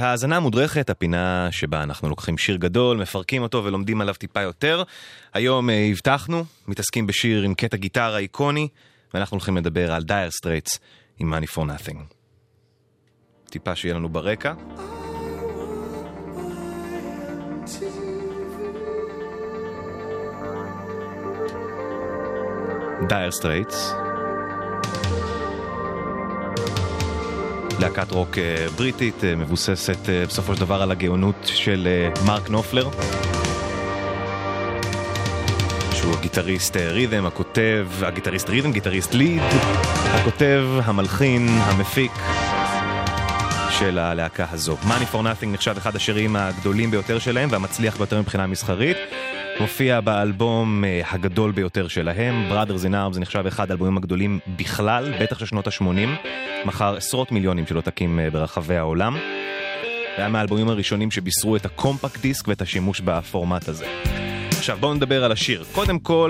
האזנה מודרכת, הפינה שבה אנחנו לוקחים שיר גדול, מפרקים אותו ולומדים עליו טיפה יותר. היום אה, הבטחנו, מתעסקים בשיר עם קטע גיטרה איקוני, ואנחנו הולכים לדבר על Dire Straits עם Money for Nothing. טיפה שיהיה לנו ברקע. Dire Straits להקת רוק אה, בריטית, אה, מבוססת אה, בסופו של דבר על הגאונות של מרק נופלר. שהוא הגיטריסט ריתם, הכותב, הגיטריסט ריתם, גיטריסט ליד, הכותב, המלחין, המפיק של הלהקה הזו. Money for Nothing נחשב אחד השירים הגדולים ביותר שלהם והמצליח ביותר מבחינה מסחרית. מופיע באלבום הגדול ביותר שלהם, Brothers in Arms, זה נחשב אחד האלבומים הגדולים בכלל, בטח של שנות ה-80. מכר עשרות מיליונים של עותקים אה, ברחבי העולם. זה היה מהאלבומים הראשונים שבישרו את הקומפקט דיסק ואת השימוש בפורמט הזה. עכשיו בואו נדבר על השיר. קודם כל,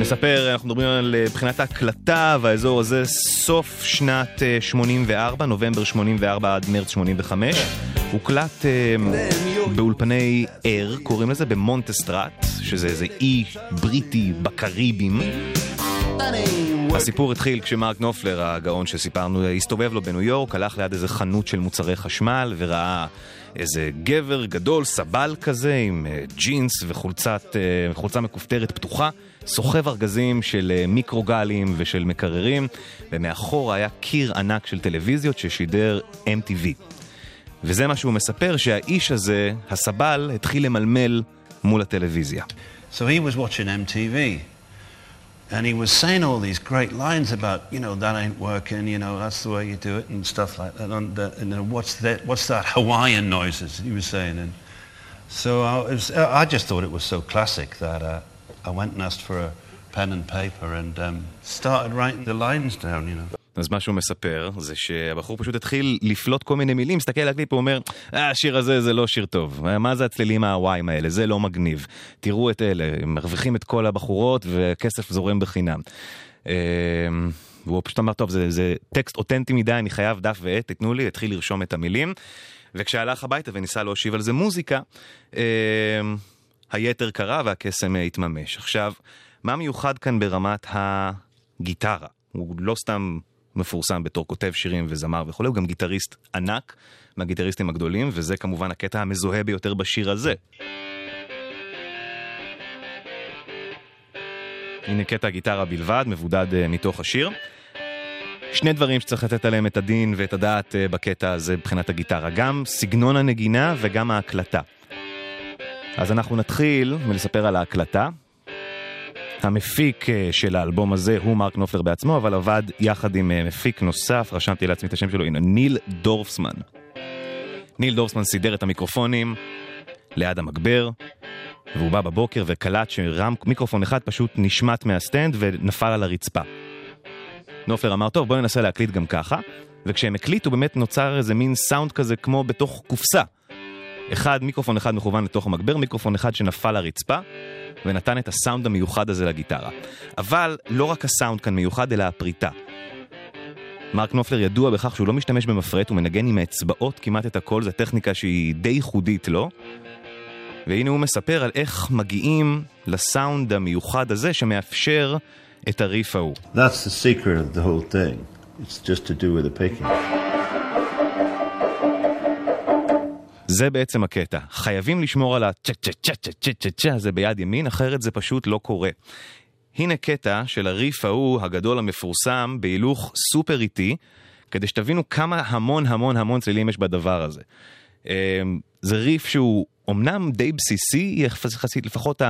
נספר, אנחנו מדברים על אה, בחינת ההקלטה והאזור הזה, סוף שנת 84, אה, נובמבר 84 עד מרץ 85. הוקלט באולפני אר, קוראים לזה, במונטסטרט, שזה איזה אי בריטי בקריבים. הסיפור התחיל כשמרק נופלר, הגאון שסיפרנו, הסתובב לו בניו יורק, הלך ליד איזה חנות של מוצרי חשמל וראה איזה גבר גדול, סבל כזה, עם אה, ג'ינס וחולצת, אה, מכופתרת פתוחה, סוחב ארגזים של אה, מיקרוגלים ושל מקררים, ומאחור היה קיר ענק של טלוויזיות ששידר MTV. וזה מה שהוא מספר, שהאיש הזה, הסבל, התחיל למלמל מול הטלוויזיה. So he was watching MTV. And he was saying all these great lines about, you know, that ain't working, you know, that's the way you do it and stuff like that. And, uh, and uh, what's that? What's that Hawaiian noises he was saying? And so I, was, I just thought it was so classic that uh, I went and asked for a pen and paper and um, started writing the lines down, you know. אז מה שהוא מספר זה שהבחור פשוט התחיל לפלוט כל מיני מילים, מסתכל על הקליפ ואומר, אה, השיר הזה זה לא שיר טוב, מה זה הצלילים ההוואים האלה, זה לא מגניב. תראו את אלה, הם מרוויחים את כל הבחורות וכסף זורם בחינם. אמ, והוא פשוט אמר, טוב, זה, זה טקסט אותנטי מדי, אני חייב דף ועט, תיתנו לי, התחיל לרשום את המילים. וכשהלך הביתה וניסה להושיב על זה מוזיקה, אמ, היתר קרה והקסם התממש. עכשיו, מה מיוחד כאן ברמת הגיטרה? הוא לא סתם מפורסם בתור כותב שירים וזמר וכולי, הוא גם גיטריסט ענק מהגיטריסטים הגדולים, וזה כמובן הקטע המזוהה ביותר בשיר הזה. הנה קטע גיטרה בלבד, מבודד uh, מתוך השיר. שני דברים שצריך לתת עליהם את הדין ואת הדעת uh, בקטע הזה מבחינת הגיטרה, גם סגנון הנגינה וגם ההקלטה. אז אנחנו נתחיל מלספר על ההקלטה, המפיק אה, של האלבום הזה הוא מרק נופלר בעצמו, אבל עבד יחד עם אה, מפיק נוסף, רשמתי לעצמי את השם שלו, הנה, ניל דורפסמן. ניל דורפסמן סידר את המיקרופונים ליד המגבר, והוא בא בבוקר וקלט שרם מיקרופון אחד פשוט נשמט מהסטנד ונפל על הרצפה. נופלר אמר, טוב, בוא ננסה להקליט גם ככה, וכשהם הקליטו באמת נוצר איזה מין סאונד כזה כמו בתוך קופסה. אחד, מיקרופון אחד מכוון לתוך המגבר, מיקרופון אחד שנפל לרצפה, ונתן את הסאונד המיוחד הזה לגיטרה. אבל לא רק הסאונד כאן מיוחד, אלא הפריטה. מרק נופלר ידוע בכך שהוא לא משתמש במפרט, הוא מנגן עם האצבעות כמעט את הכל, זו טכניקה שהיא די ייחודית לו. והנה הוא מספר על איך מגיעים לסאונד המיוחד הזה שמאפשר את הריף ההוא. That's the secret of the whole thing. It's just to do with the picking. זה בעצם הקטע. חייבים לשמור על הצ'ה צ'ה צ'ה צ'ה צ'ה צ'ה צ'ה הזה ביד ימין, אחרת זה פשוט לא קורה. הנה קטע של הריף ההוא הגדול המפורסם בהילוך סופר איטי, כדי שתבינו כמה המון המון המון צלילים יש בדבר הזה. אמ, זה ריף שהוא אמנם די בסיסי יחסית, לפחות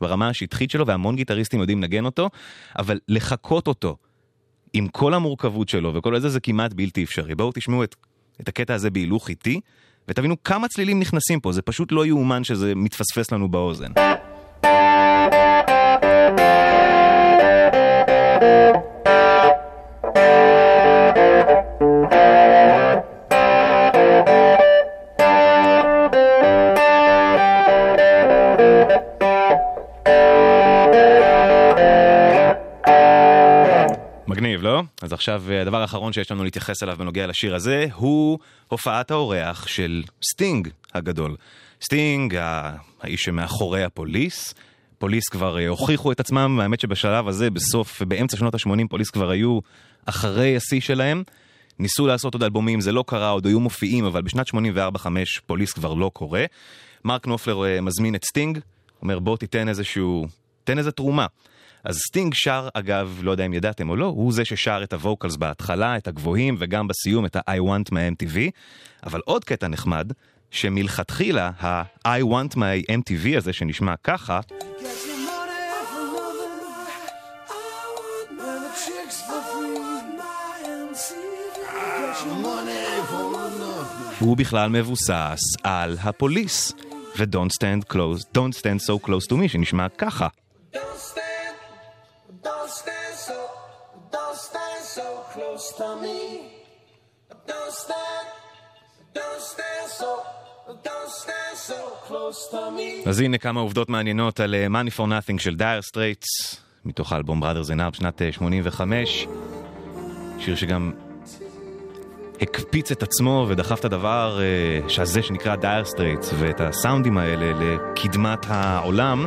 ברמה השטחית שלו, והמון גיטריסטים יודעים לנגן אותו, אבל לחקות אותו עם כל המורכבות שלו וכל זה זה כמעט בלתי אפשרי. בואו תשמעו את, את הקטע הזה בהילוך איטי. ותבינו כמה צלילים נכנסים פה, זה פשוט לא יאומן שזה מתפספס לנו באוזן. עכשיו הדבר האחרון שיש לנו להתייחס אליו בנוגע לשיר הזה הוא הופעת האורח של סטינג הגדול. סטינג, האיש שמאחורי הפוליס. פוליס כבר אה, הוכיחו את עצמם, האמת שבשלב הזה, בסוף, באמצע שנות ה-80, פוליס כבר היו אחרי השיא שלהם. ניסו לעשות עוד אלבומים, זה לא קרה, עוד היו מופיעים, אבל בשנת 84-5 פוליס כבר לא קורה. מרק נופלר אה, מזמין את סטינג, אומר בוא תיתן איזשהו, תן איזה תרומה. אז סטינג שר, אגב, לא יודע אם ידעתם או לא, הוא זה ששר את ה vocals בהתחלה, את הגבוהים, וגם בסיום את ה-I want my MTV. אבל עוד קטע נחמד, שמלכתחילה ה-I want my MTV הזה שנשמע ככה, הוא בכלל מבוסס על הפוליס ו-Don't stand close, Don't stand so close to me שנשמע ככה. אז הנה כמה עובדות מעניינות על אה, Money for Nothing של דייר סטרייטס, מתוך האלבום Brothers in Arms שנת 85. אה, שיר שגם הקפיץ את עצמו ודחף את הדבר אה, שזה שנקרא דייר סטרייטס ואת הסאונדים האלה לקדמת העולם.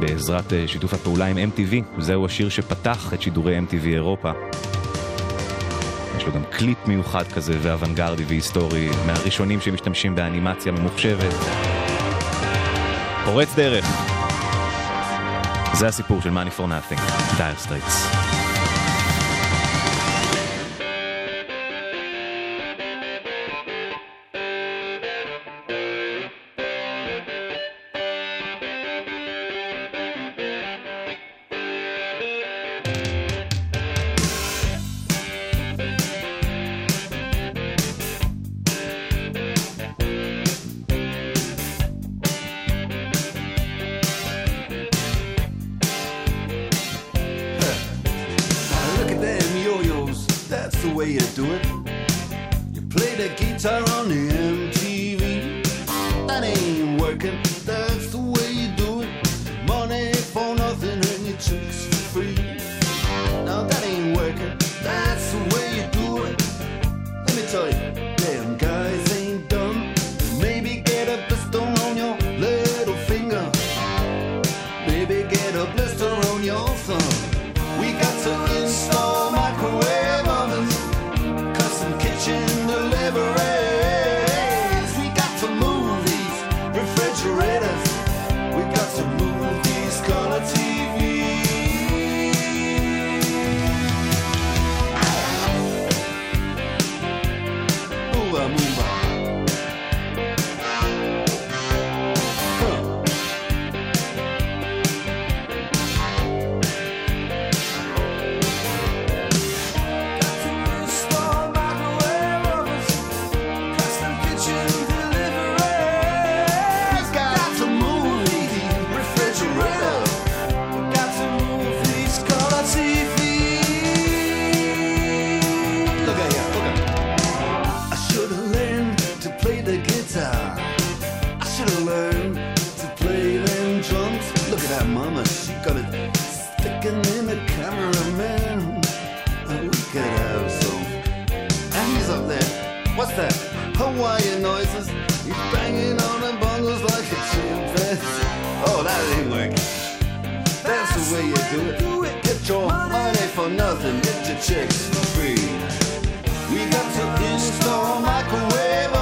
בעזרת אה, שיתוף הפעולה עם MTV, זהו השיר שפתח את שידורי MTV אירופה. יש לו גם קליפ מיוחד כזה ואוונגרדי והיסטורי, מהראשונים שמשתמשים באנימציה ממוחשבת. פורץ דרך. זה הסיפור של Money for Nothing, working. That's the way you do it. Money for nothing and your chicks for free. Now that ain't working. That's the way you do it. Let me tell you, damn guys ain't dumb. Maybe get a pistol on your little finger. Maybe get a blister. learn to play them drums. Look at that mama, she got it sticking in the cameraman. Oh, we could have some. And he's up there. What's that? Hawaiian noises. He's banging on the bongos like a chimpanzee. Oh, that ain't working. That's the way you do it. Get your money for nothing. Get your chicks for free. We got to install microwave.